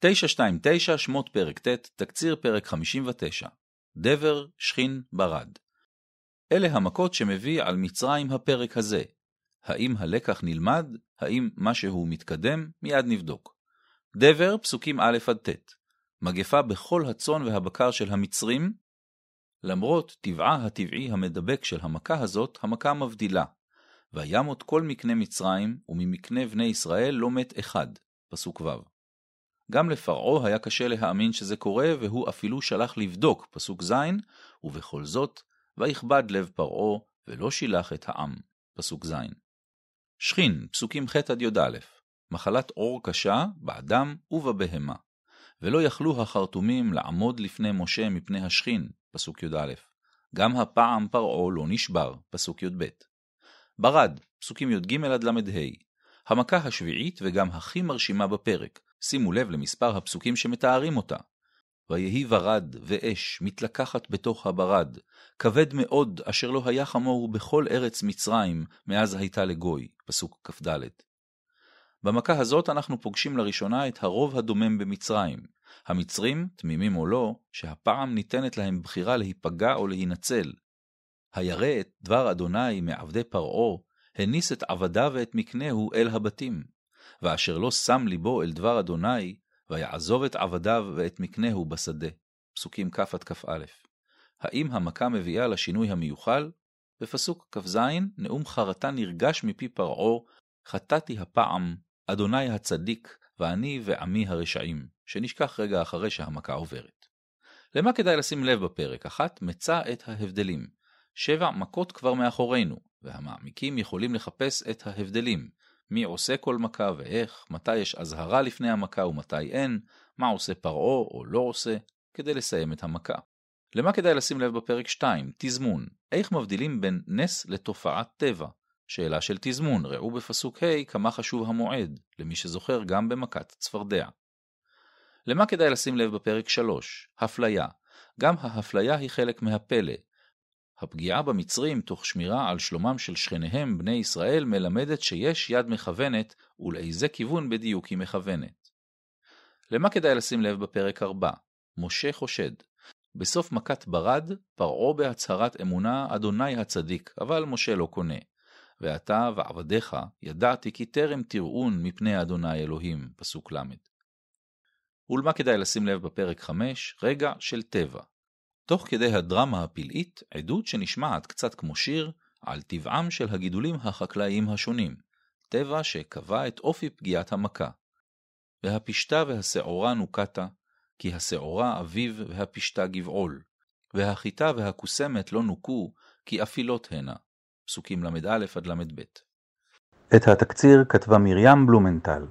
929 שמות פרק ט', תקציר פרק 59. דבר, שכין, ברד. אלה המכות שמביא על מצרים הפרק הזה. האם הלקח נלמד? האם משהו מתקדם? מיד נבדוק. דבר, פסוקים א' עד ט'. מגפה בכל הצאן והבקר של המצרים. למרות טבעה הטבעי המדבק של המכה הזאת, המכה מבדילה. וימות כל מקנה מצרים, וממקנה בני ישראל לא מת אחד. פסוק ו'. גם לפרעה היה קשה להאמין שזה קורה, והוא אפילו שלח לבדוק, פסוק ז', ובכל זאת, ויכבד לב פרעה, ולא שילח את העם, פסוק ז'. שכין, פסוקים ח' עד י"א, מחלת עור קשה באדם ובבהמה. ולא יכלו החרטומים לעמוד לפני משה מפני השכין, פסוק י"א. גם הפעם פרעה לא נשבר, פסוק י"ב. ברד, פסוקים י"ג עד ל"ה. המכה השביעית וגם הכי מרשימה בפרק, שימו לב למספר הפסוקים שמתארים אותה. ויהי ברד ואש מתלקחת בתוך הברד, כבד מאוד אשר לא היה חמור בכל ארץ מצרים מאז הייתה לגוי, פסוק כ"ד. במכה הזאת אנחנו פוגשים לראשונה את הרוב הדומם במצרים. המצרים, תמימים או לא, שהפעם ניתנת להם בחירה להיפגע או להינצל. הירא את דבר אדוני מעבדי פרעה, הניס את עבדיו ואת מקנהו אל הבתים. ואשר לא שם ליבו אל דבר אדוני, ויעזוב את עבדיו ואת מקנהו בשדה. פסוקים כ' עד כ"א. האם המכה מביאה לשינוי המיוחל? בפסוק כ"ז, נאום חרטה נרגש מפי פרעה, חטאתי הפעם, אדוני הצדיק, ואני ועמי הרשעים, שנשכח רגע אחרי שהמכה עוברת. למה כדאי לשים לב בפרק? אחת, מצא את ההבדלים. שבע מכות כבר מאחורינו, והמעמיקים יכולים לחפש את ההבדלים, מי עושה כל מכה ואיך, מתי יש אזהרה לפני המכה ומתי אין, מה עושה פרעה או לא עושה, כדי לסיים את המכה. למה כדאי לשים לב בפרק 2? תזמון. איך מבדילים בין נס לתופעת טבע? שאלה של תזמון, ראו בפסוק ה' כמה חשוב המועד, למי שזוכר גם במכת צפרדע. למה כדאי לשים לב בפרק 3? הפליה. גם ההפליה היא חלק מהפלא, הפגיעה במצרים תוך שמירה על שלומם של שכניהם בני ישראל מלמדת שיש יד מכוונת ולאיזה כיוון בדיוק היא מכוונת. למה כדאי לשים לב בפרק 4? משה חושד. בסוף מכת ברד, פרעה בהצהרת אמונה אדוני הצדיק, אבל משה לא קונה. ואתה ועבדיך ידעתי כי טרם תראון מפני אדוני אלוהים, פסוק ל'. ולמה כדאי לשים לב בפרק 5? רגע של טבע. תוך כדי הדרמה הפלאית, עדות שנשמעת קצת כמו שיר, על טבעם של הגידולים החקלאיים השונים, טבע שקבע את אופי פגיעת המכה. והפשתה והשעורה נוקתה, כי השעורה אביב והפשתה גבעול, והחיטה והכוסמת לא נוקו, כי אפילות הנה. פסוקים ל"א עד ל"ב. את התקציר כתבה מרים בלומנטל.